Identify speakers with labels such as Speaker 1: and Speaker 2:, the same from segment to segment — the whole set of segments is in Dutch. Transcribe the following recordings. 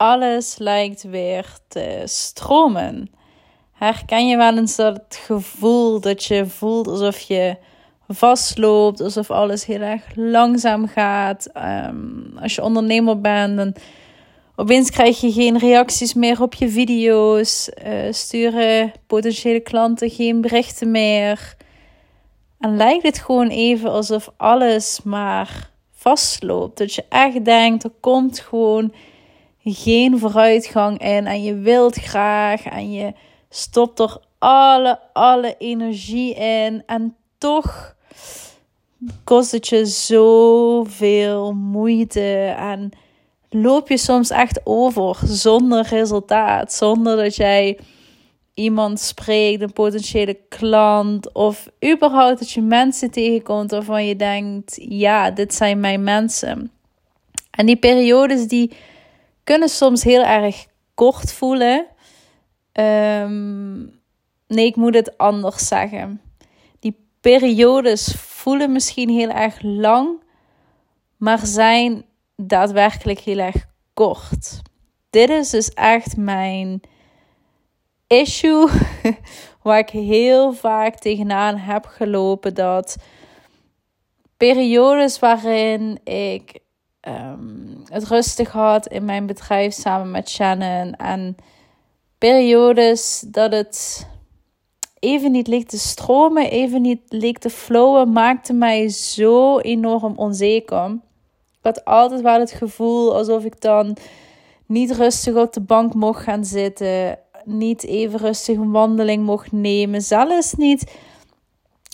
Speaker 1: alles lijkt weer te stromen. Herken je wel eens dat gevoel dat je voelt alsof je vastloopt, alsof alles heel erg langzaam gaat? Ehm, als je ondernemer bent, dan opeens krijg je geen reacties meer op je video's, uh, sturen potentiële klanten geen berichten meer. En lijkt het gewoon even alsof alles maar vastloopt. Dat je echt denkt, er komt gewoon geen vooruitgang in. En je wilt graag en je stopt er alle, alle energie in. En toch kost het je zoveel moeite. En loop je soms echt over zonder resultaat. Zonder dat jij iemand spreekt, een potentiële klant, of überhaupt dat je mensen tegenkomt waarvan je denkt: ja, dit zijn mijn mensen. En die periodes die kunnen soms heel erg kort voelen. Ehm, nee, ik moet het anders zeggen. Die periodes voelen misschien heel erg lang, maar zijn daadwerkelijk heel erg kort. Dit is dus echt mijn issue waar ik heel vaak tegenaan heb gelopen. Dat periodes waarin ik ehm, het rustig had in mijn bedrijf samen met Shannon. En periodes dat het even niet leek te stromen, even niet leek te flowen, maakte mij zo enorm onzeker. Ik had altijd wel het gevoel alsof ik dan niet rustig op de bank mocht gaan zitten niet even rustig een wandeling mocht nemen. Zelfs niet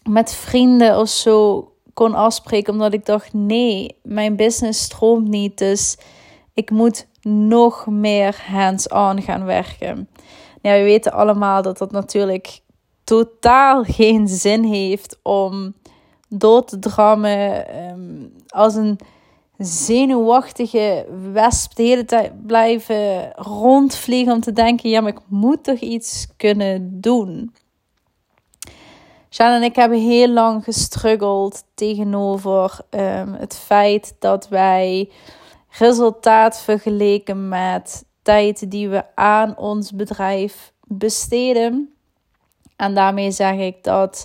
Speaker 1: met vrienden of zo kon afspreken. Omdat ik dacht: nee, mijn business stroomt niet. Dus ik moet nog meer hands-on gaan werken. Ja, we weten allemaal dat dat natuurlijk totaal geen zin heeft om door te drammen ehm, als een zenuwachtige wesp de hele tijd blijven rondvliegen om te denken: ja, maar ik moet toch iets kunnen doen. Sjan en ik hebben heel lang gestruggeld tegenover um, het feit dat wij resultaat vergeleken met tijd die we aan ons bedrijf besteden. En daarmee zeg ik dat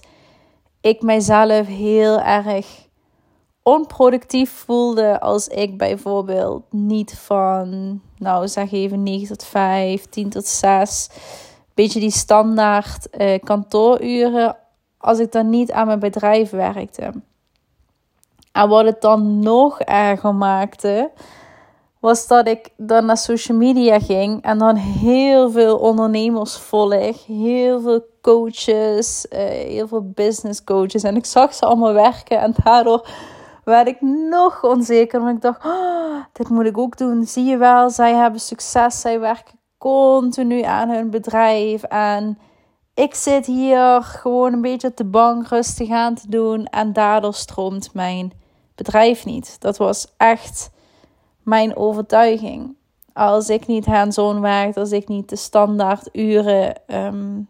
Speaker 1: ik mijzelf heel erg onproductief voelde als ik bijvoorbeeld niet van, nou zeg even 9 tot 5, 10 tot 6, beetje die standaard uh, kantooruren, als ik dan niet aan mijn bedrijf werkte. En wat het dan nog erger maakte, was dat ik dan naar social media ging en dan heel veel ondernemers volg, heel veel coaches, uh, heel veel business coaches. En ik zag ze allemaal werken en daardoor werd ik nog onzeker. Want ik dacht, oh, dit moet ik ook doen. Zie je wel, zij hebben succes. Zij werken continu aan hun bedrijf. En ik zit hier gewoon een beetje op de bank rustig aan te doen. En daardoor stroomt mijn bedrijf niet. Dat was echt mijn overtuiging. Als ik niet hands-on werkte, als ik niet de standaard uren ehm,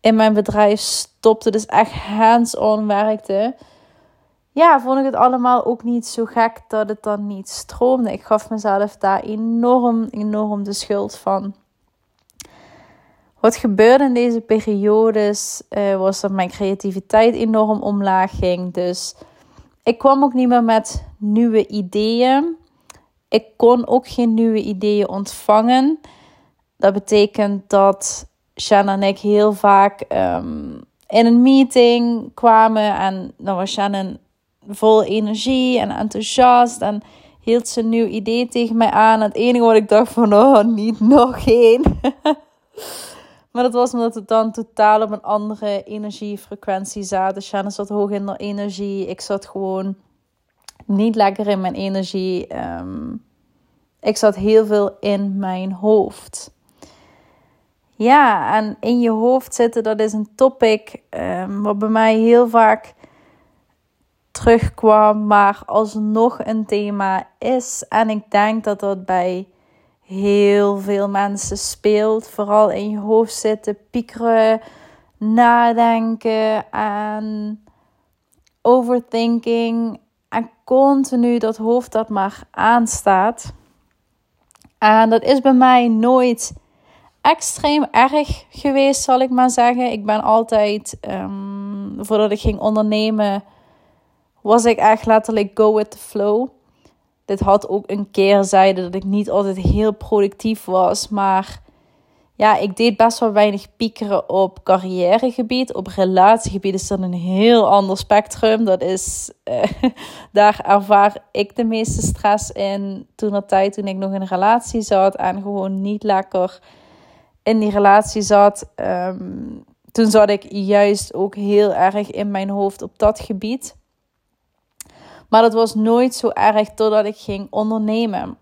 Speaker 1: in mijn bedrijf stopte, dus echt hands-on werkte, ja, vond ik het allemaal ook niet zo gek dat het dan niet stroomde. Ik gaf mezelf daar enorm, enorm de schuld van. Wat gebeurde in deze periodes uh, was dat mijn creativiteit enorm omlaag ging. Dus ik kwam ook niet meer met nieuwe ideeën. Ik kon ook geen nieuwe ideeën ontvangen. Dat betekent dat Shanna en ik heel vaak ehm, in een meeting kwamen en dan was Shannon vol energie en enthousiast. En hield ze een nieuw idee tegen mij aan. Het enige wat ik dacht van, oh, niet nog één. maar dat was omdat het dan totaal op een andere energiefrequentie zaten. Shannon zat hoog in de energie. Ik zat gewoon niet lekker in mijn energie. Ehm, ik zat heel veel in mijn hoofd. Ja, en in je hoofd zitten, dat is een topic um, wat bij mij heel vaak terugkwam, maar alsnog een thema is. En ik denk dat dat bij heel veel mensen speelt. Vooral in je hoofd zitten, piekeren, nadenken en overthinking. En continu dat hoofd dat maar aanstaat. En dat is bij mij nooit extreem erg geweest, zal ik maar zeggen. Ik ben altijd, um, voordat ik ging ondernemen, was ik echt letterlijk go with the flow. Dit had ook een keerzijde dat ik niet altijd heel productief was, maar ja, ik deed best wel weinig piekeren op carrièregebied. Op relatiegebied is dat een heel ander spectrum. Dat is, uh, daar ervaar ik de meeste stress in. Toen dat tijd, toen ik nog in een relatie zat en gewoon niet lekker in die relatie zat. Um, toen zat ik juist ook heel erg in mijn hoofd op dat gebied. Maar dat was nooit zo erg totdat ik ging ondernemen.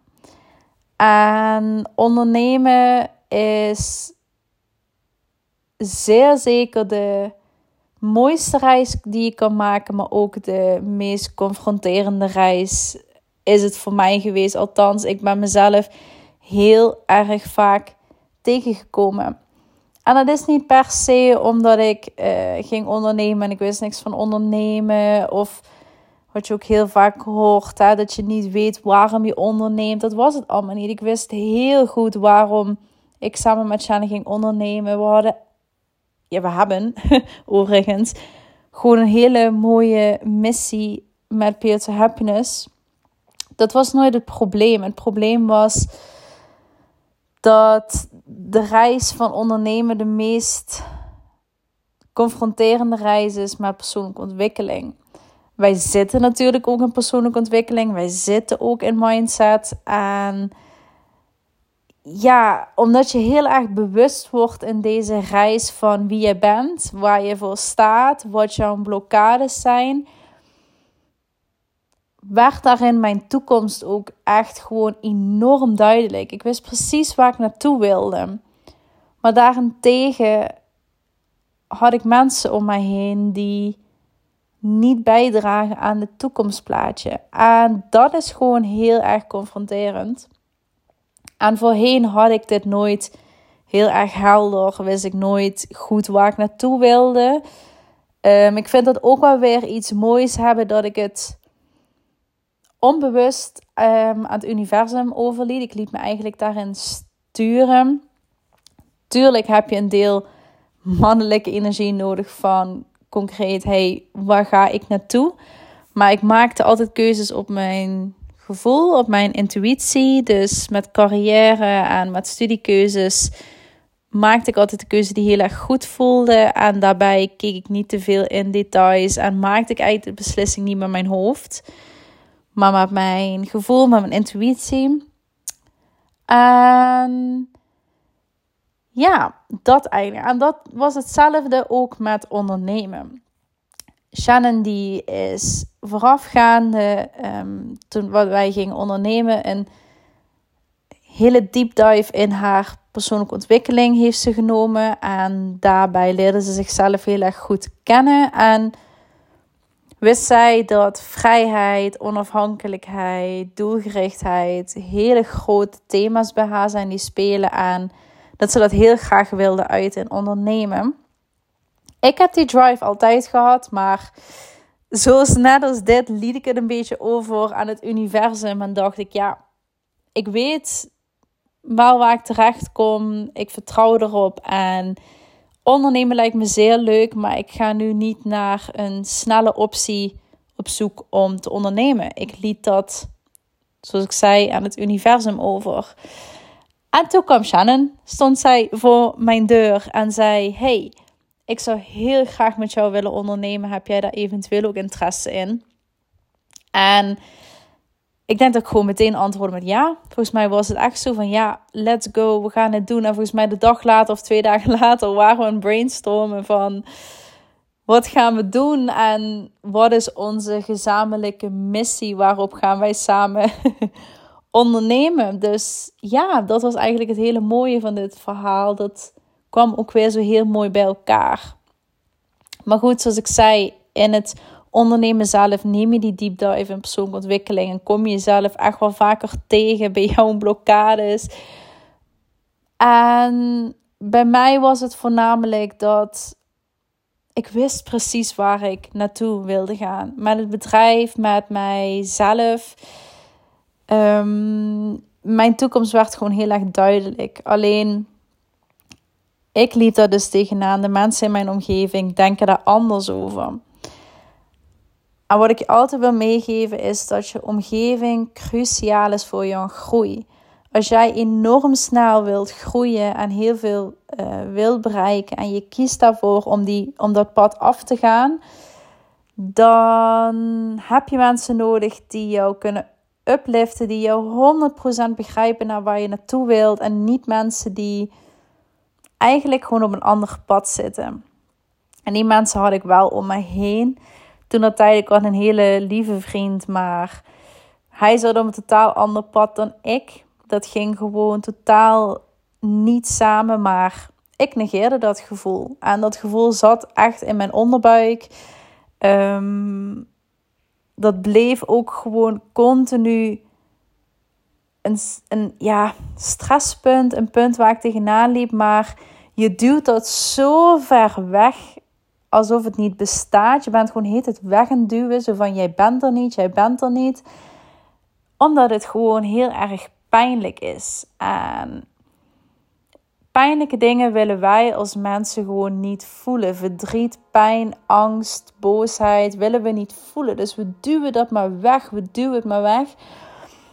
Speaker 1: En ondernemen is zeer zeker de mooiste reis die je kan maken, maar ook de meest confronterende reis is het voor mij geweest. Althans, ik ben mezelf heel erg vaak tegengekomen. En dat is niet per se omdat ik uh, ging ondernemen en ik wist niks van ondernemen. Of wat je ook heel vaak hoort, hè, dat je niet weet waarom je onderneemt. Dat was het allemaal niet. Ik wist heel goed waarom ik samen met Shane ging ondernemen. We hadden, ja, we hebben overigens gewoon een hele mooie missie met Peer to Happiness. Dat was nooit het probleem. Het probleem was dat de reis van ondernemen de meest confronterende reis is met persoonlijke ontwikkeling. Wij zitten natuurlijk ook in persoonlijke ontwikkeling. Wij zitten ook in mindset. En ja, omdat je heel erg bewust wordt in deze reis van wie je bent, waar je voor staat, wat jouw blokkades zijn, werd daarin mijn toekomst ook echt gewoon enorm duidelijk. Ik wist precies waar ik naartoe wilde. Maar daarentegen had ik mensen om mij heen die niet bijdragen aan het toekomstplaatje. En dat is gewoon heel erg confronterend. En voorheen had ik dit nooit heel erg helder. Wist ik nooit goed waar ik naartoe wilde. Um, ik vind dat ook wel weer iets moois hebben dat ik het onbewust um, aan het universum overliet. Ik liet me eigenlijk daarin sturen. Tuurlijk heb je een deel mannelijke energie nodig van concreet, hey, waar ga ik naartoe? Maar ik maakte altijd keuzes op mijn gevoel, op mijn intuïtie. Dus met carrière en met studiekeuzes maakte ik altijd de keuze die heel erg goed voelde. En daarbij keek ik niet te veel in details en maakte ik eigenlijk de beslissing niet met mijn hoofd, maar met mijn gevoel, met mijn intuïtie. En ja, dat eigenlijk. En dat was hetzelfde ook met ondernemen. Shannon die is voorafgaande, um, toen wij gingen ondernemen, een hele deep dive in haar persoonlijke ontwikkeling heeft ze genomen. En daarbij leerde ze zichzelf heel erg goed kennen. En wist zij dat vrijheid, onafhankelijkheid, doelgerichtheid hele grote thema's bij haar zijn die spelen aan dat ze dat heel graag wilde uiten en ondernemen. Ik heb die drive altijd gehad, maar zoals net als dit liet ik het een beetje over aan het universum en dacht ik, ja, ik weet wel waar ik terecht kom. Ik vertrouw erop en ondernemen lijkt me zeer leuk, maar ik ga nu niet naar een snelle optie op zoek om te ondernemen. Ik liet dat, zoals ik zei, aan het universum over. En toen kwam Shannon, stond zij voor mijn deur en zei: Hey, ik zou heel graag met jou willen ondernemen. Heb jij daar eventueel ook interesse in? En ik denk dat ik gewoon meteen antwoordde met ja. Volgens mij was het echt zo van ja, let's go, we gaan het doen. En volgens mij de dag later of twee dagen later waren we een brainstormen van wat gaan we doen en wat is onze gezamenlijke missie? Waarop gaan wij samen ondernemen. Dus ja, dat was eigenlijk het hele mooie van dit verhaal. Dat kwam ook weer zo heel mooi bij elkaar. Maar goed, zoals ik zei, in het ondernemen zelf neem je die deep dive in persoonlijke ontwikkeling en kom je jezelf echt wel vaker tegen bij jouw blokkades. En bij mij was het voornamelijk dat ik wist precies waar ik naartoe wilde gaan. Met het bedrijf, met mijzelf. Um, mijn toekomst werd gewoon heel erg duidelijk. Alleen, ik liep daar dus tegenaan. De mensen in mijn omgeving denken daar anders over. En wat ik je altijd wil meegeven is dat je omgeving cruciaal is voor jouw groei. Als jij enorm snel wilt groeien en heel veel uh, wilt bereiken en je kiest daarvoor om, die, om dat pad af te gaan, dan heb je mensen nodig die jou kunnen upliften, die jou 100% begrijpen naar waar je naartoe wilt en niet mensen die eigenlijk gewoon op een ander pad zitten. En die mensen had ik wel om me heen. Toen dat tijd, ik een hele lieve vriend, maar hij zat op een totaal ander pad dan ik. Dat ging gewoon totaal niet samen, maar ik negeerde dat gevoel. En dat gevoel zat echt in mijn onderbuik. Ehm, dat bleef ook gewoon continu een, een ja, stresspunt, een punt waar ik tegenaan liep. Maar je duwt dat zo ver weg alsof het niet bestaat. Je bent gewoon heet het weg en duwen. Zo van jij bent er niet, jij bent er niet. Omdat het gewoon heel erg pijnlijk is. En pijnlijke dingen willen wij als mensen gewoon niet voelen. Verdriet, pijn, angst, boosheid willen we niet voelen. Dus we duwen dat maar weg. We duwen het maar weg.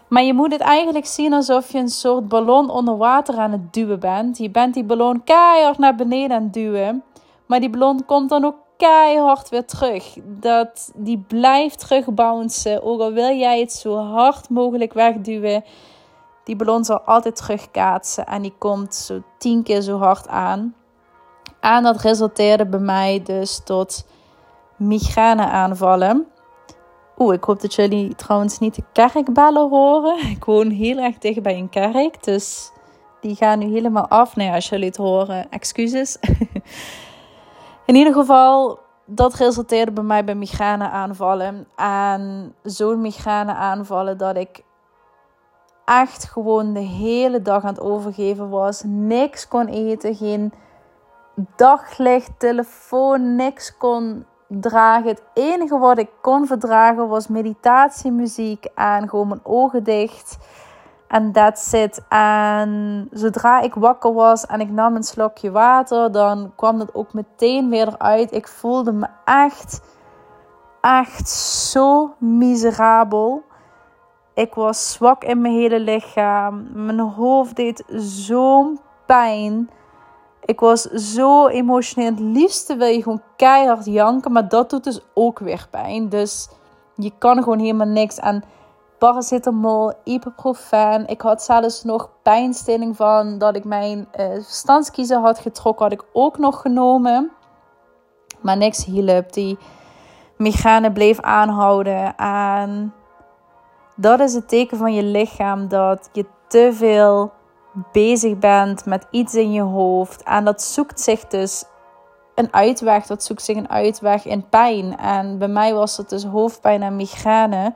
Speaker 1: Maar je moet het eigenlijk zien alsof je een soort ballon onder water aan het duwen bent. Je bent die ballon keihard naar beneden aan het duwen. Maar die ballon komt dan ook keihard weer terug. Dat, die blijft terugbouncen. Ook al wil jij het zo hard mogelijk wegduwen. Die ballon zal altijd terugkaatsen. En die komt zo tien keer zo hard aan. En dat resulteerde bij mij dus tot migraineaanvallen. Oeh, ik hoop dat jullie trouwens niet de kerkbellen horen. Ik woon heel erg dicht bij een kerk. Dus die gaan nu helemaal af. Nee, als jullie het horen, excuses. In ieder geval, dat resulteerde bij mij bij migraineaanvallen. En zo'n migraineaanvallen dat ik echt gewoon de hele dag aan het overgeven was. Niks kon eten, geen daglicht, telefoon, niks kon dragen. Het enige wat ik kon verdragen was meditatiemuziek en gewoon mijn ogen dicht. En that's it. En zodra ik wakker was en ik nam een slokje water, dan kwam dat ook meteen weer eruit. Ik voelde me echt, echt zo miserabel. Ik was zwak in mijn hele lichaam. Mijn hoofd deed zo'n pijn. Ik was zo emotioneel. Het liefste wil je gewoon keihard janken, maar dat doet dus ook weer pijn. Dus je kan gewoon helemaal niks aan paracetamol, ibuprofen. Ik had zelfs nog pijnstilling van dat ik mijn uh, had getrokken, had ik ook nog genomen. Maar niks hielp. Die migraine bleef aanhouden. En dat is het teken van je lichaam dat je te veel bezig bent met iets in je hoofd. En dat zoekt zich dus een uitweg. Dat zoekt zich een uitweg in pijn. En bij mij was het dus hoofdpijn en migraine.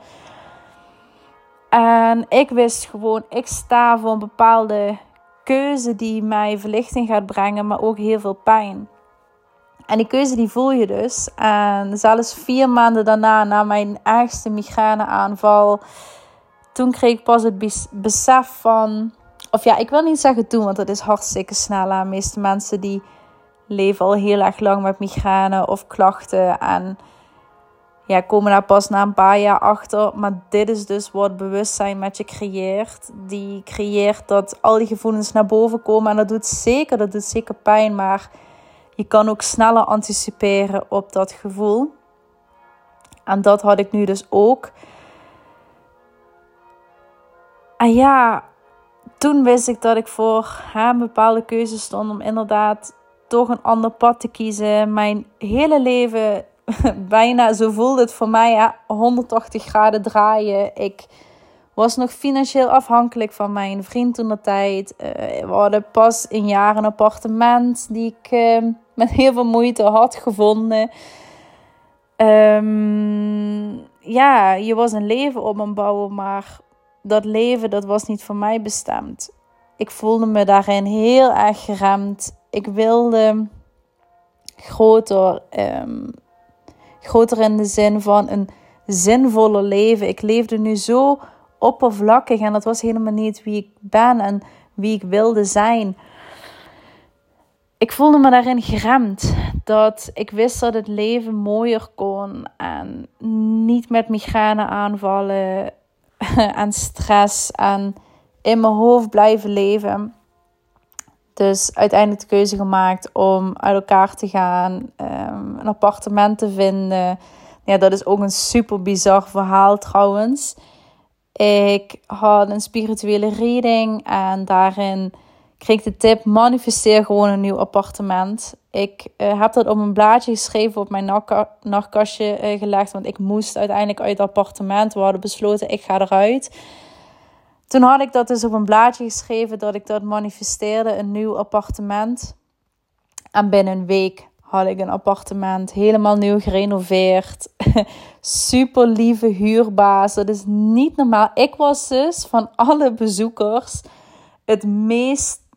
Speaker 1: En ik wist gewoon, ik sta voor een bepaalde keuze die mij verlichting gaat brengen, maar ook heel veel pijn. En die keuze die voel je dus. En zelfs vier maanden daarna, na mijn ergste migraineaanval, toen kreeg ik pas het besef van... Of ja, ik wil niet zeggen toen, want dat is hartstikke snel. De meeste mensen die leven al heel erg lang met migraine of klachten. En ja, komen daar pas na een paar jaar achter. Maar dit is dus wat bewustzijn met je creëert. Die creëert dat al die gevoelens naar boven komen. En dat doet zeker, dat doet zeker pijn. Maar je kan ook sneller anticiperen op dat gevoel. En dat had ik nu dus ook. En ja, toen wist ik dat ik voor een bepaalde keuze stond om inderdaad toch een ander pad te kiezen. Mijn hele leven bijna, zo voelde het voor mij, ja, 180 graden draaien. Ik was nog financieel afhankelijk van mijn vriend toen de tijd. Uh, we hadden pas een jaar een appartement die ik uh, met heel veel moeite had gevonden. Um, ja, je was een leven op een bouwen, maar dat leven dat was niet voor mij bestemd. Ik voelde me daarin heel erg geremd. Ik wilde groter. Um, groter in de zin van een zinvoller leven. Ik leefde nu zo oppervlakkig en dat was helemaal niet wie ik ben en wie ik wilde zijn. Ik voelde me daarin geremd. Dat ik wist dat het leven mooier kon. En niet met migraine aanvallen. En stress. En in mijn hoofd blijven leven. Dus uiteindelijk de keuze gemaakt om uit elkaar te gaan. Um, een appartement te vinden. Ja, dat is ook een super bizar verhaal trouwens. Ik had een spirituele reading en daarin kreeg de tip: manifesteer gewoon een nieuw appartement. Ik uh, heb dat op een blaadje geschreven op mijn nachtkastje uh, gelegd, want ik moest uiteindelijk uit het appartement. We hadden besloten: ik ga eruit. Toen had ik dat dus op een blaadje geschreven dat ik dat manifesteerde, een nieuw appartement. En binnen een week had ik een appartement, helemaal nieuw gerenoveerd. Super lieve huurbaas. Dat is niet normaal. Ik was dus van alle bezoekers het meest.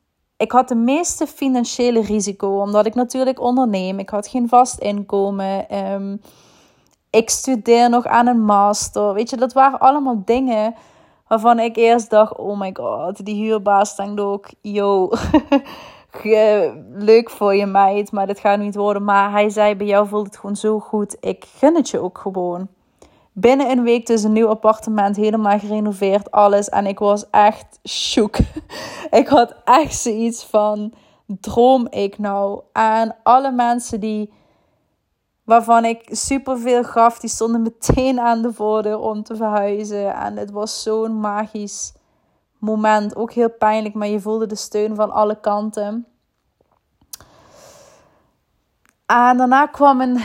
Speaker 1: Ik had de meeste financiële risico, omdat ik natuurlijk onderneem. Ik had geen vast inkomen. Ehm, ik studeer nog aan een master. Weet je, dat waren allemaal dingen waarvan ik eerst dacht: oh my god, die huurbaas denkt ook, yo. leuk voor je meid, maar dit gaat niet worden. Maar hij zei, bij jou voelt het gewoon zo goed. Ik gun het je ook gewoon. Binnen een week dus een nieuw appartement, helemaal gerenoveerd, alles. En ik was echt shook. ik had echt zoiets van, droom ik nou? En alle mensen die, waarvan ik superveel gaf, die stonden meteen aan de voordeur om te verhuizen. En het was zo'n magisch moment. Ook heel pijnlijk, maar je voelde de steun van alle kanten. En daarna kwam een,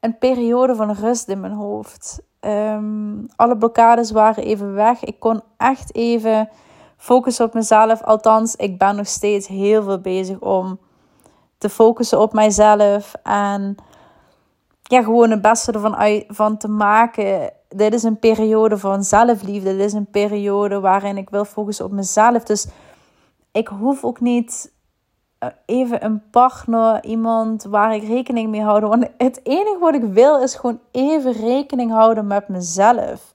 Speaker 1: een periode van rust in mijn hoofd. Ehm, alle blokkades waren even weg. Ik kon echt even focussen op mezelf. Althans, ik ben nog steeds heel veel bezig om te focussen op mijzelf. En ja, gewoon het beste ervan van te maken dit is een periode van zelfliefde. Dit is een periode waarin ik wil focussen op mezelf. Dus ik hoef ook niet even een partner, iemand waar ik rekening mee houd. Want het enige wat ik wil is gewoon even rekening houden met mezelf.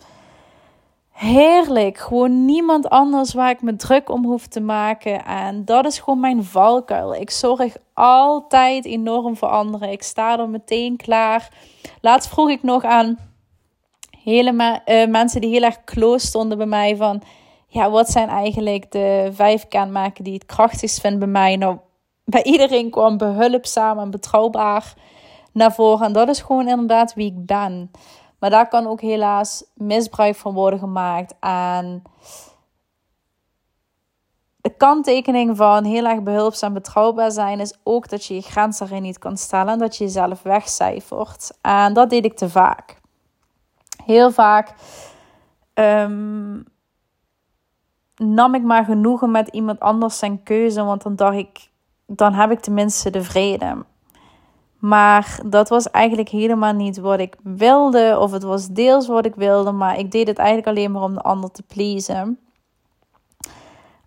Speaker 1: Heerlijk. Gewoon niemand anders waar ik me druk om hoef te maken. En dat is gewoon mijn valkuil. Ik zorg altijd enorm voor anderen. Ik sta er meteen klaar. Laatst vroeg ik nog aan hele uh, mensen die heel erg close stonden bij mij van... Ja, wat zijn eigenlijk de vijf kenmerken die het krachtigst vinden bij mij? Nou, bij iedereen kwam behulpzaam en betrouwbaar naar voren. En dat is gewoon inderdaad wie ik ben. Maar daar kan ook helaas misbruik van worden gemaakt. En de kanttekening van heel erg behulpzaam betrouwbaar zijn is ook dat je je grens daarin niet kan stellen en dat je jezelf wegcijfert. En dat deed ik te vaak heel vaak um, nam ik maar genoegen met iemand anders zijn keuze, want dan dacht ik, dan heb ik tenminste de vrede. Maar dat was eigenlijk helemaal niet wat ik wilde, of het was deels wat ik wilde, maar ik deed het eigenlijk alleen maar om de ander te pleasen.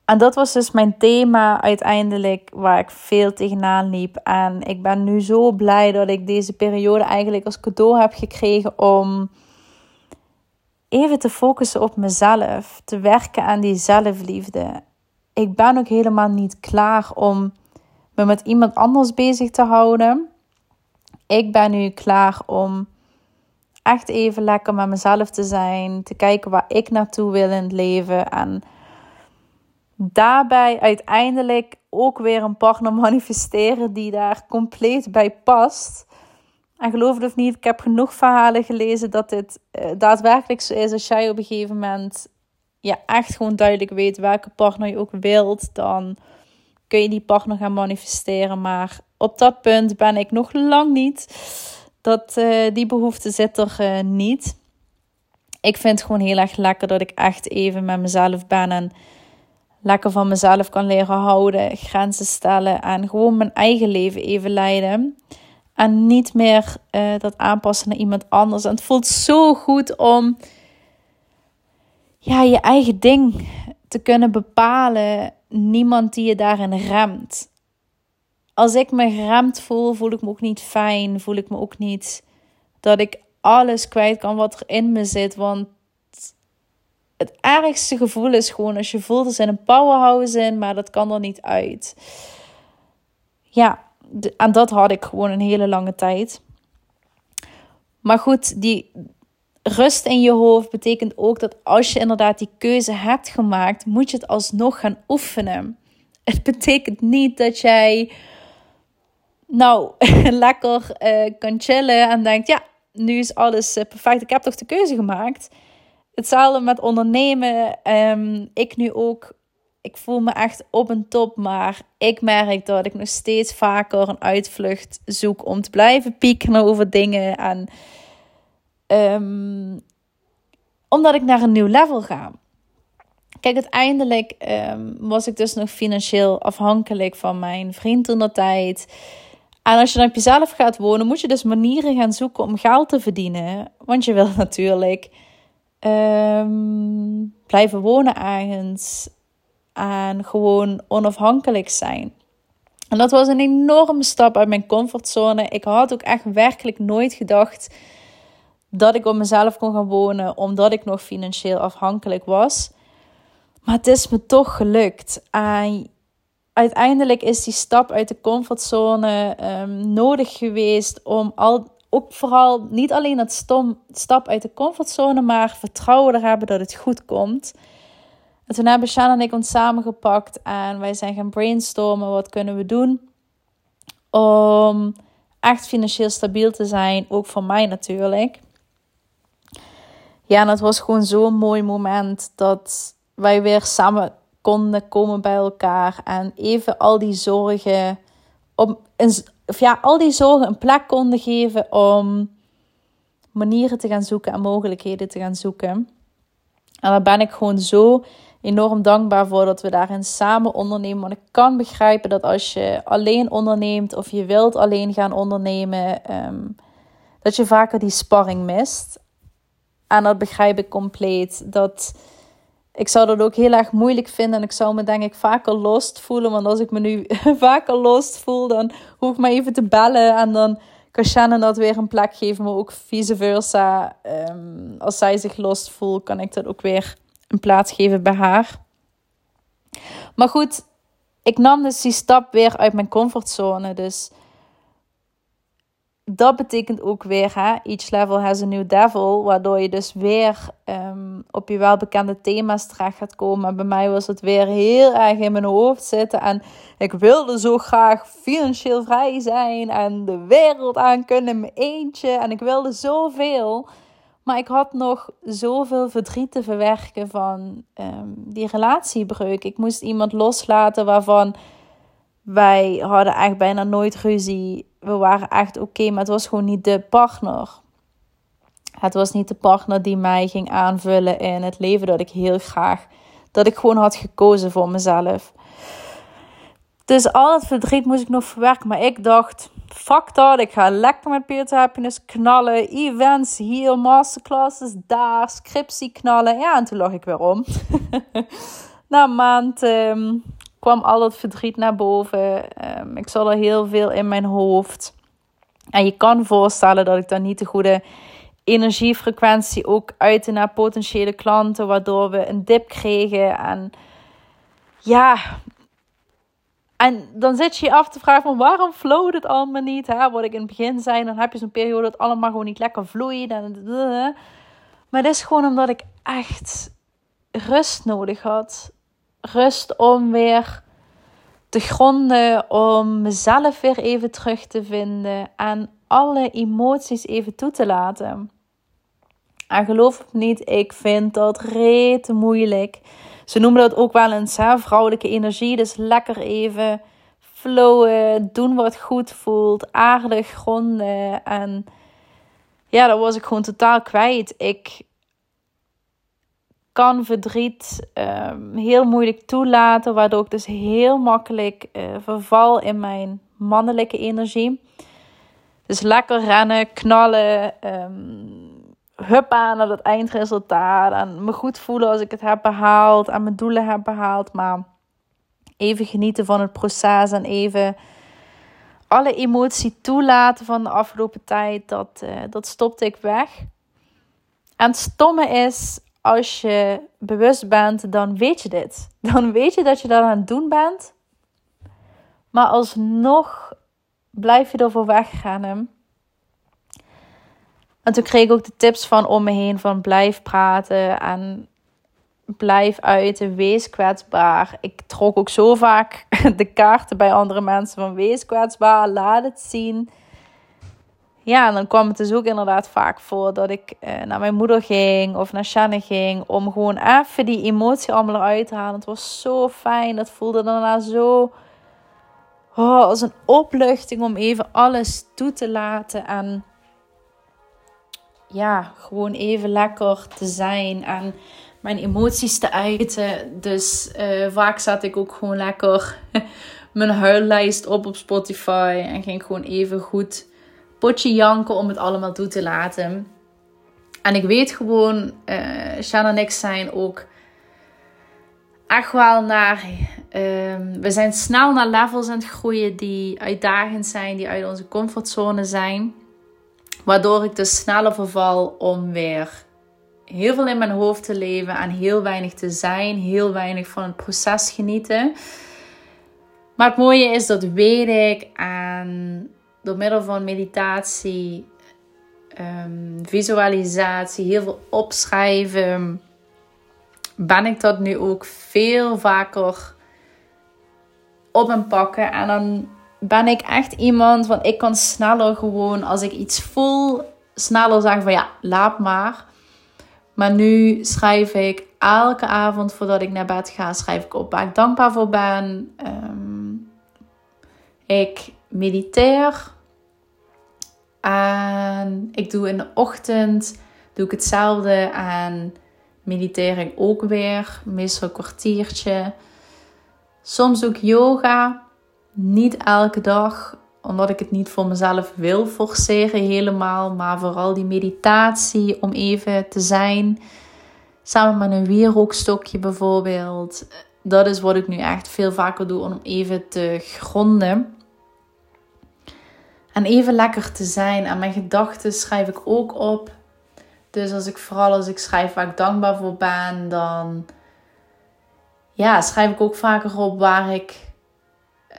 Speaker 1: En dat was dus mijn thema uiteindelijk waar ik veel tegenaan liep. En ik ben nu zo blij dat ik deze periode eigenlijk als cadeau heb gekregen om even te focussen op mezelf, te werken aan die zelfliefde. Ik ben ook helemaal niet klaar om me met iemand anders bezig te houden. Ik ben nu klaar om echt even lekker met mezelf te zijn, te kijken waar ik naartoe wil in het leven en daarbij uiteindelijk ook weer een partner manifesteren die daar compleet bij past. En geloof het of niet, ik heb genoeg verhalen gelezen dat dit uh, daadwerkelijk zo is. Als jij op een gegeven moment ja, echt gewoon duidelijk weet welke partner je ook wilt, dan kun je die partner gaan manifesteren. Maar op dat punt ben ik nog lang niet. Dat, uh, die behoefte zit er uh, niet. Ik vind het gewoon heel erg lekker dat ik echt even met mezelf ben en lekker van mezelf kan leren houden, grenzen stellen en gewoon mijn eigen leven even leiden. En niet meer uh, dat aanpassen naar iemand anders. En het voelt zo goed om ja, je eigen ding te kunnen bepalen. Niemand die je daarin remt. Als ik me geremd voel, voel ik me ook niet fijn. Voel ik me ook niet dat ik alles kwijt kan wat er in me zit. Want het ergste gevoel is gewoon als je voelt er zijn een powerhouse in, maar dat kan er niet uit. Ja, en dat had ik gewoon een hele lange tijd. Maar goed, die rust in je hoofd betekent ook dat als je inderdaad die keuze hebt gemaakt, moet je het alsnog gaan oefenen. Het betekent niet dat jij nou lekker uh, kan chillen en denkt: ja, nu is alles eh, perfect. Ik heb toch de keuze gemaakt. Hetzelfde met ondernemen. Ehm, ik nu ook. Ik voel me echt op een top, maar ik merk dat ik nog steeds vaker een uitvlucht zoek om te blijven pieken over dingen. En um, omdat ik naar een nieuw level ga. Kijk, uiteindelijk um, was ik dus nog financieel afhankelijk van mijn vriend toen dat tijd. En als je dan op jezelf gaat wonen, moet je dus manieren gaan zoeken om geld te verdienen. Want je wil natuurlijk um, blijven wonen ergens. En gewoon onafhankelijk zijn. En dat was een enorme stap uit mijn comfortzone. Ik had ook echt werkelijk nooit gedacht dat ik op mezelf kon gaan wonen, omdat ik nog financieel afhankelijk was. Maar het is me toch gelukt. En uiteindelijk is die stap uit de comfortzone um, nodig geweest om al, ook vooral niet alleen dat stom, stap uit de comfortzone, maar vertrouwen er hebben dat het goed komt. En toen hebben Shan en ik ons samengepakt en wij zijn gaan brainstormen. Wat kunnen we doen om echt financieel stabiel te zijn? Ook voor mij natuurlijk. Ja, het was gewoon zo'n mooi moment dat wij weer samen konden komen bij elkaar. En even al die zorgen, een, of ja, al die zorgen een plek konden geven om manieren te gaan zoeken en mogelijkheden te gaan zoeken. En daar ben ik gewoon zo enorm dankbaar voor dat we daarin samen ondernemen. Want ik kan begrijpen dat als je alleen onderneemt of je wilt alleen gaan ondernemen, ehm, dat je vaker die sparring mist. En dat begrijp ik compleet. Dat ik zou dat ook heel erg moeilijk vinden. En ik zou me denk ik vaker lost voelen. Want als ik me nu vaker lost voel, dan hoef ik maar even te bellen. En dan kan Shannon dat weer een plek geven. Maar ook vice versa. Um, als zij zich lost voelt, kan ik dat ook weer een plaats geven bij haar. Maar goed, ik nam dus die stap weer uit mijn comfortzone. Dus dat betekent ook weer, hè, each level has a new devil, waardoor je dus weer um, op je welbekende thema's terecht gaat komen. En bij mij was het weer heel erg in mijn hoofd zitten en ik wilde zo graag financieel vrij zijn en de wereld aan kunnen in mijn eentje en ik wilde zoveel. Maar ik had nog zoveel verdriet te verwerken van um, die relatiebreuk. Ik moest iemand loslaten waarvan wij hadden echt bijna nooit ruzie we waren echt oké, maar het was gewoon niet de partner. Het was niet de partner die mij ging aanvullen in het leven dat ik heel graag, dat ik gewoon had gekozen voor mezelf. Dus al het verdriet moest ik nog verwerken. Maar ik dacht, fuck dat, ik ga lekker met Peer Happiness knallen. Events hier, masterclasses daar, scriptie knallen. Ja, en toen lag ik weer om. Na een maand ehm, kwam al het verdriet naar boven. Ehm, ik zat er heel veel in mijn hoofd. En je kan voorstellen dat ik dan niet de goede energiefrequentie ook uitte naar potentiële klanten, waardoor we een dip kregen. En ja, en dan zit je je af te vragen van waarom flowt het allemaal niet? Hè? Wat ik in het begin zei, dan heb je zo'n periode dat allemaal gewoon niet lekker vloeit. Maar het is gewoon omdat ik echt rust nodig had rust om weer te gronden, om mezelf weer even terug te vinden en alle emoties even toe te laten. En geloof het niet, ik vind dat reet moeilijk. Ze noemen dat ook wel eens hè, vrouwelijke energie. Dus lekker even flowen, doen wat goed voelt, aardig gronden. En ja, dat was ik gewoon totaal kwijt. Ik kan verdriet um, heel moeilijk toelaten, waardoor ik dus heel makkelijk uh, verval in mijn mannelijke energie. Dus lekker rennen, knallen, um, hup aan naar het eindresultaat. En me goed voelen als ik het heb behaald en mijn doelen heb behaald. Maar even genieten van het proces en even alle emotie toelaten van de afgelopen tijd. Dat, uh, dat stopte ik weg. En het stomme is, als je bewust bent, dan weet je dit. Dan weet je dat je dat aan het doen bent. Maar alsnog blijf je ervoor weggaan. En toen kreeg ik ook de tips van om me heen van blijf praten en blijf uiten, wees kwetsbaar. Ik trok ook zo vaak de kaarten bij andere mensen van wees kwetsbaar, laat het zien. Ja, en dan kwam het dus ook inderdaad vaak voor dat ik eh, naar mijn moeder ging of naar Shanne ging om gewoon even die emotie allemaal eruit te halen. Het was zo fijn, dat voelde daarna zo oh, als een opluchting om even alles toe te laten en ja, gewoon even lekker te zijn en mijn emoties te uiten. Dus uh, vaak zat ik ook gewoon lekker mijn huillijst op op Spotify en ging gewoon even goed potje janken om het allemaal toe te laten. En ik weet gewoon, uh, Shan en ik zijn ook echt wel naar. Ehm, we zijn snel naar levels aan het groeien die uitdagend zijn, die uit onze comfortzone zijn. Waardoor ik dus sneller verval om weer heel veel in mijn hoofd te leven en heel weinig te zijn, heel weinig van het proces genieten. Maar het mooie is dat weet ik en door middel van meditatie, um, visualisatie, heel veel opschrijven, ben ik dat nu ook veel vaker op en pakken. En dan ben ik echt iemand, want ik kan sneller gewoon als ik iets voel, sneller zeggen van ja, laat maar. Maar nu schrijf ik elke avond voordat ik naar bed ga, schrijf ik op waar ik dankbaar voor ben. Ehm, ik mediteer. En ik doe in de ochtend doe ik hetzelfde en mediteer ook weer. Meestal een kwartiertje. Soms ook yoga. Niet elke dag, omdat ik het niet voor mezelf wil forceren helemaal. Maar vooral die meditatie om even te zijn. Samen met een wierookstokje bijvoorbeeld. Dat is wat ik nu echt veel vaker doe om even te gronden. En even lekker te zijn. En mijn gedachten schrijf ik ook op. Dus als ik vooral als ik schrijf waar ik dankbaar voor ben, dan ja, schrijf ik ook vaker op waar ik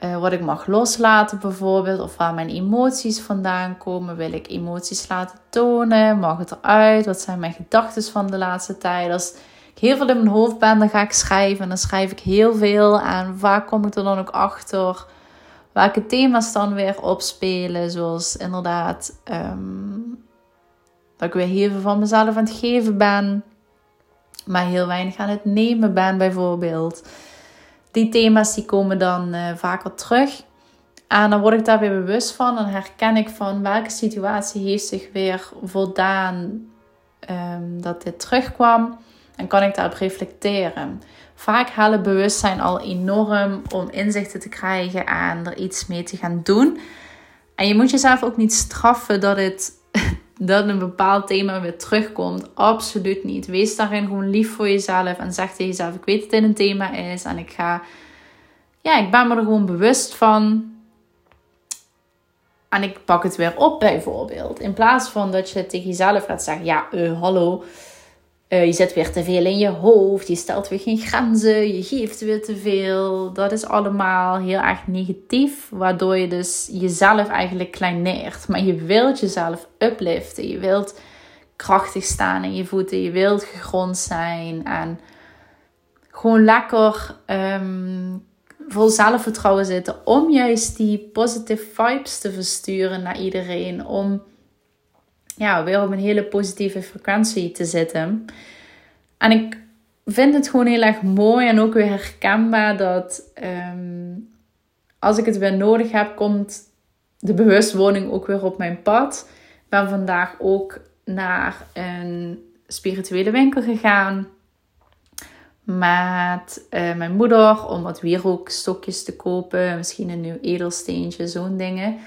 Speaker 1: uh, wat ik mag loslaten bijvoorbeeld. Of waar mijn emoties vandaan komen. Wil ik emoties laten tonen? Mag het eruit? Wat zijn mijn gedachten van de laatste tijd? Als ik heel veel in mijn hoofd ben, dan ga ik schrijven. En dan schrijf ik heel veel. En vaak kom ik er dan ook achter welke thema's dan weer opspelen. Zoals inderdaad ehm, dat ik weer heel veel van mezelf aan het geven ben. Maar heel weinig aan het nemen ben bijvoorbeeld. Die thema's die komen dan uh, vaker terug. En dan word ik daar weer bewust van. En herken ik van welke situatie heeft zich weer voldaan um, dat dit terugkwam. En kan ik daarop reflecteren. Vaak helpt bewustzijn al enorm om inzichten te krijgen en er iets mee te gaan doen. En je moet jezelf ook niet straffen dat, het, dat een bepaald thema weer terugkomt. Absoluut niet. Wees daarin gewoon lief voor jezelf en zeg tegen jezelf: Ik weet dat dit een thema is en ik ga. Ja, ik ben me er gewoon bewust van. En ik pak het weer op, bijvoorbeeld. In plaats van dat je tegen jezelf gaat zeggen: Ja, uh, hallo uh, je zet weer te veel in je hoofd. Je stelt weer geen grenzen. Je geeft weer te veel. Dat is allemaal heel erg negatief. Waardoor je dus jezelf eigenlijk kleineert. Maar je wilt jezelf upliften. Je wilt krachtig staan in je voeten. Je wilt gegrond zijn. En gewoon lekker um, vol zelfvertrouwen zitten. Om juist die positive vibes te versturen naar iedereen. Om ja, weer op een hele positieve frequentie te zitten. En ik vind het gewoon heel erg mooi en ook weer herkenbaar dat ehm, als ik het weer nodig heb, komt de bewustwording ook weer op mijn pad. Ik ben vandaag ook naar een spirituele winkel gegaan met uh, mijn moeder om wat wierookstokjes te kopen, misschien een nieuw edelsteentje, zo'n dingen.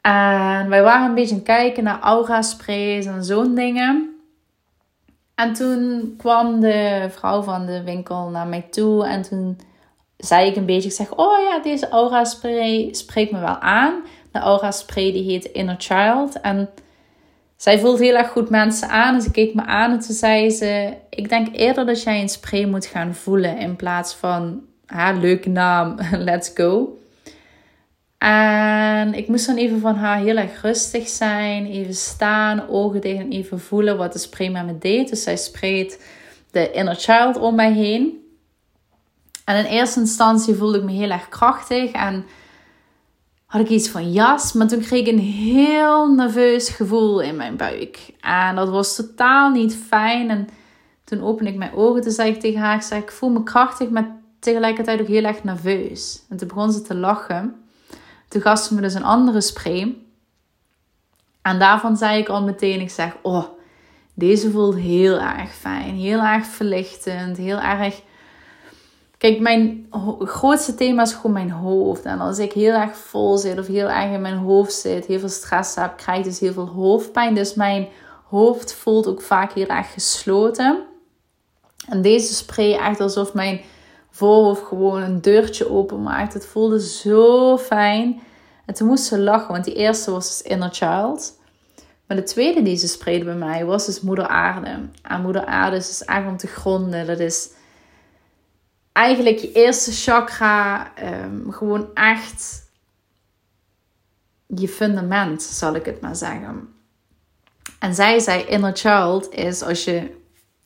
Speaker 1: En wij waren een beetje aan het kijken naar aura sprays en zo'n dingen. En toen kwam de vrouw van de winkel naar mij toe en toen zei ik een beetje, ik zeg, oh ja, deze aura spray spreekt me wel aan. De aura spray die heet Inner Child. En zij voelt heel erg goed mensen aan. En ze keek me aan en toen zei ze: Ik denk eerder dat jij een spray moet gaan voelen in plaats van haar leuke naam, let's go. En ik moest dan even van haar heel erg rustig zijn, even staan, ogen dicht en even voelen wat de spray met me deed. Dus zij spreekt de inner child om mij heen. En in eerste instantie voelde ik me heel erg krachtig en had ik iets van jas. Maar toen kreeg ik een heel nerveus gevoel in mijn buik. En dat was totaal niet fijn. En toen opende ik mijn ogen. Toen zei ik tegen haar, ik, voel me krachtig, maar tegelijkertijd ook heel erg nerveus. En toen begon ze te lachen. Gaf ze me dus een andere spray. En daarvan zei ik al meteen, ik zeg, oh, deze voelt heel erg fijn. Heel erg verlichtend. Heel erg Kijk, mijn grootste thema is gewoon mijn hoofd. En als ik heel erg vol zit of heel erg in mijn hoofd zit, heel veel stress heb, krijg ik dus heel veel hoofdpijn. Dus mijn hoofd voelt ook vaak heel erg gesloten. En deze spray echt alsof mijn voorhoofd gewoon een deurtje openmaakt. Het voelde zo fijn. En toen moest ze lachen, want die eerste was dus Inner Child. Maar de tweede die ze sprayde bij mij was dus Moeder Aarde. En Moeder Aarde is dus echt om te gronden. Dat is eigenlijk je eerste chakra um, gewoon echt je fundament, zal ik het maar zeggen. En zij zei inner child is, als je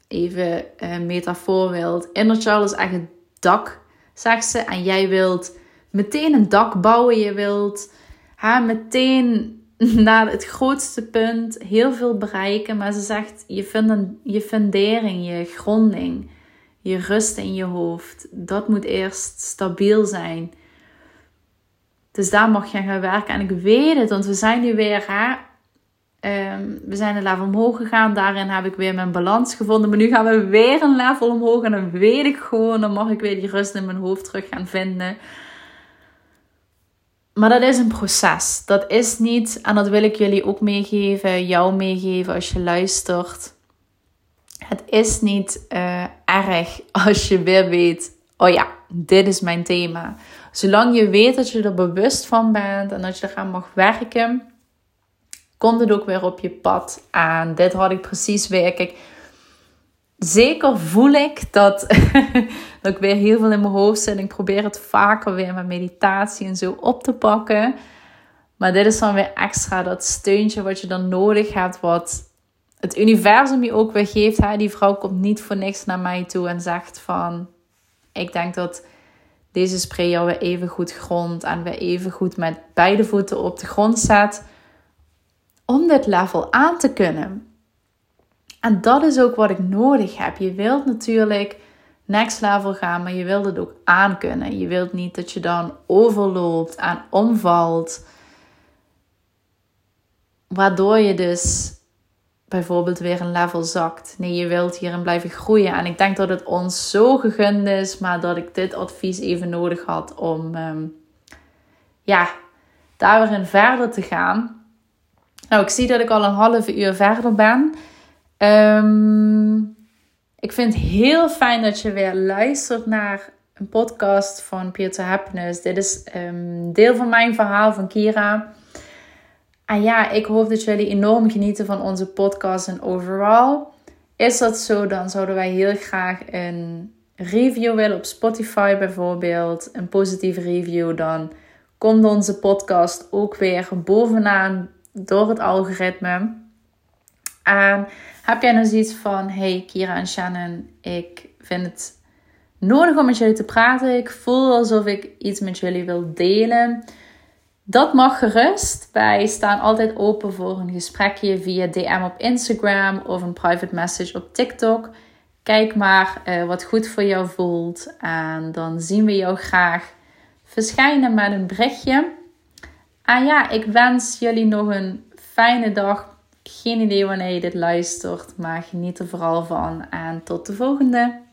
Speaker 1: even een metafoor wilt, inner child is echt het dak, zegt ze. En jij wilt meteen een dak bouwen. Je wilt ha, meteen naar het grootste punt heel veel bereiken. Maar ze zegt, je, fund je fundering, je gronding je rust in je hoofd, dat moet eerst stabiel zijn. Dus daar mag je gaan werken. En ik weet het, want we zijn nu weer, hè, ehm, we zijn een level omhoog gegaan. Daarin heb ik weer mijn balans gevonden. Maar nu gaan we weer een level omhoog. En dan weet ik gewoon, dan mag ik weer die rust in mijn hoofd terug gaan vinden. Maar dat is een proces. Dat is niet, en dat wil ik jullie ook meegeven, jou meegeven als je luistert. Het is niet uh, erg als je weer weet, oh ja, dit is mijn thema. Zolang je weet dat je er bewust van bent en dat je eraan mag werken, komt het ook weer op je pad aan. Dit had ik precies weer. Zeker voel ik dat, dat ik weer heel veel in mijn hoofd zit. Ik probeer het vaker weer met meditatie en zo op te pakken. Maar dit is dan weer extra dat steuntje wat je dan nodig hebt, wat het universum je ook weer geeft. Hè? Die vrouw komt niet voor niks naar mij toe en zegt van... Ik denk dat deze spray jou weer even goed grond en weer even goed met beide voeten op de grond zet. Om dit level aan te kunnen. En dat is ook wat ik nodig heb. Je wilt natuurlijk next level gaan, maar je wilt het ook aankunnen. Je wilt niet dat je dan overloopt en omvalt. Waardoor je dus bijvoorbeeld weer een level zakt. Nee, je wilt hierin blijven groeien. En ik denk dat het ons zo gegund is, maar dat ik dit advies even nodig had om um, ja, daar weer verder te gaan. Nou, ik zie dat ik al een half uur verder ben. Um, ik vind het heel fijn dat je weer luistert naar een podcast van to Happiness. Dit is um, deel van mijn verhaal van Kira. En ja, ik hoop dat jullie enorm genieten van onze podcast en overal. Is dat zo, dan zouden wij heel graag een review willen op Spotify bijvoorbeeld. Een positieve review. Dan komt onze podcast ook weer bovenaan door het algoritme. En heb jij nou zoiets van: hey Kira en Shannon, ik vind het nodig om met jullie te praten. Ik voel alsof ik iets met jullie wil delen. Dat mag gerust. Wij staan altijd open voor een gesprekje via DM op Instagram of een private message op TikTok. Kijk maar uh, wat goed voor jou voelt. En dan zien we jou graag verschijnen met een berichtje. En ja, ik wens jullie nog een fijne dag. Geen idee wanneer je dit luistert, maar geniet er vooral van. En tot de volgende.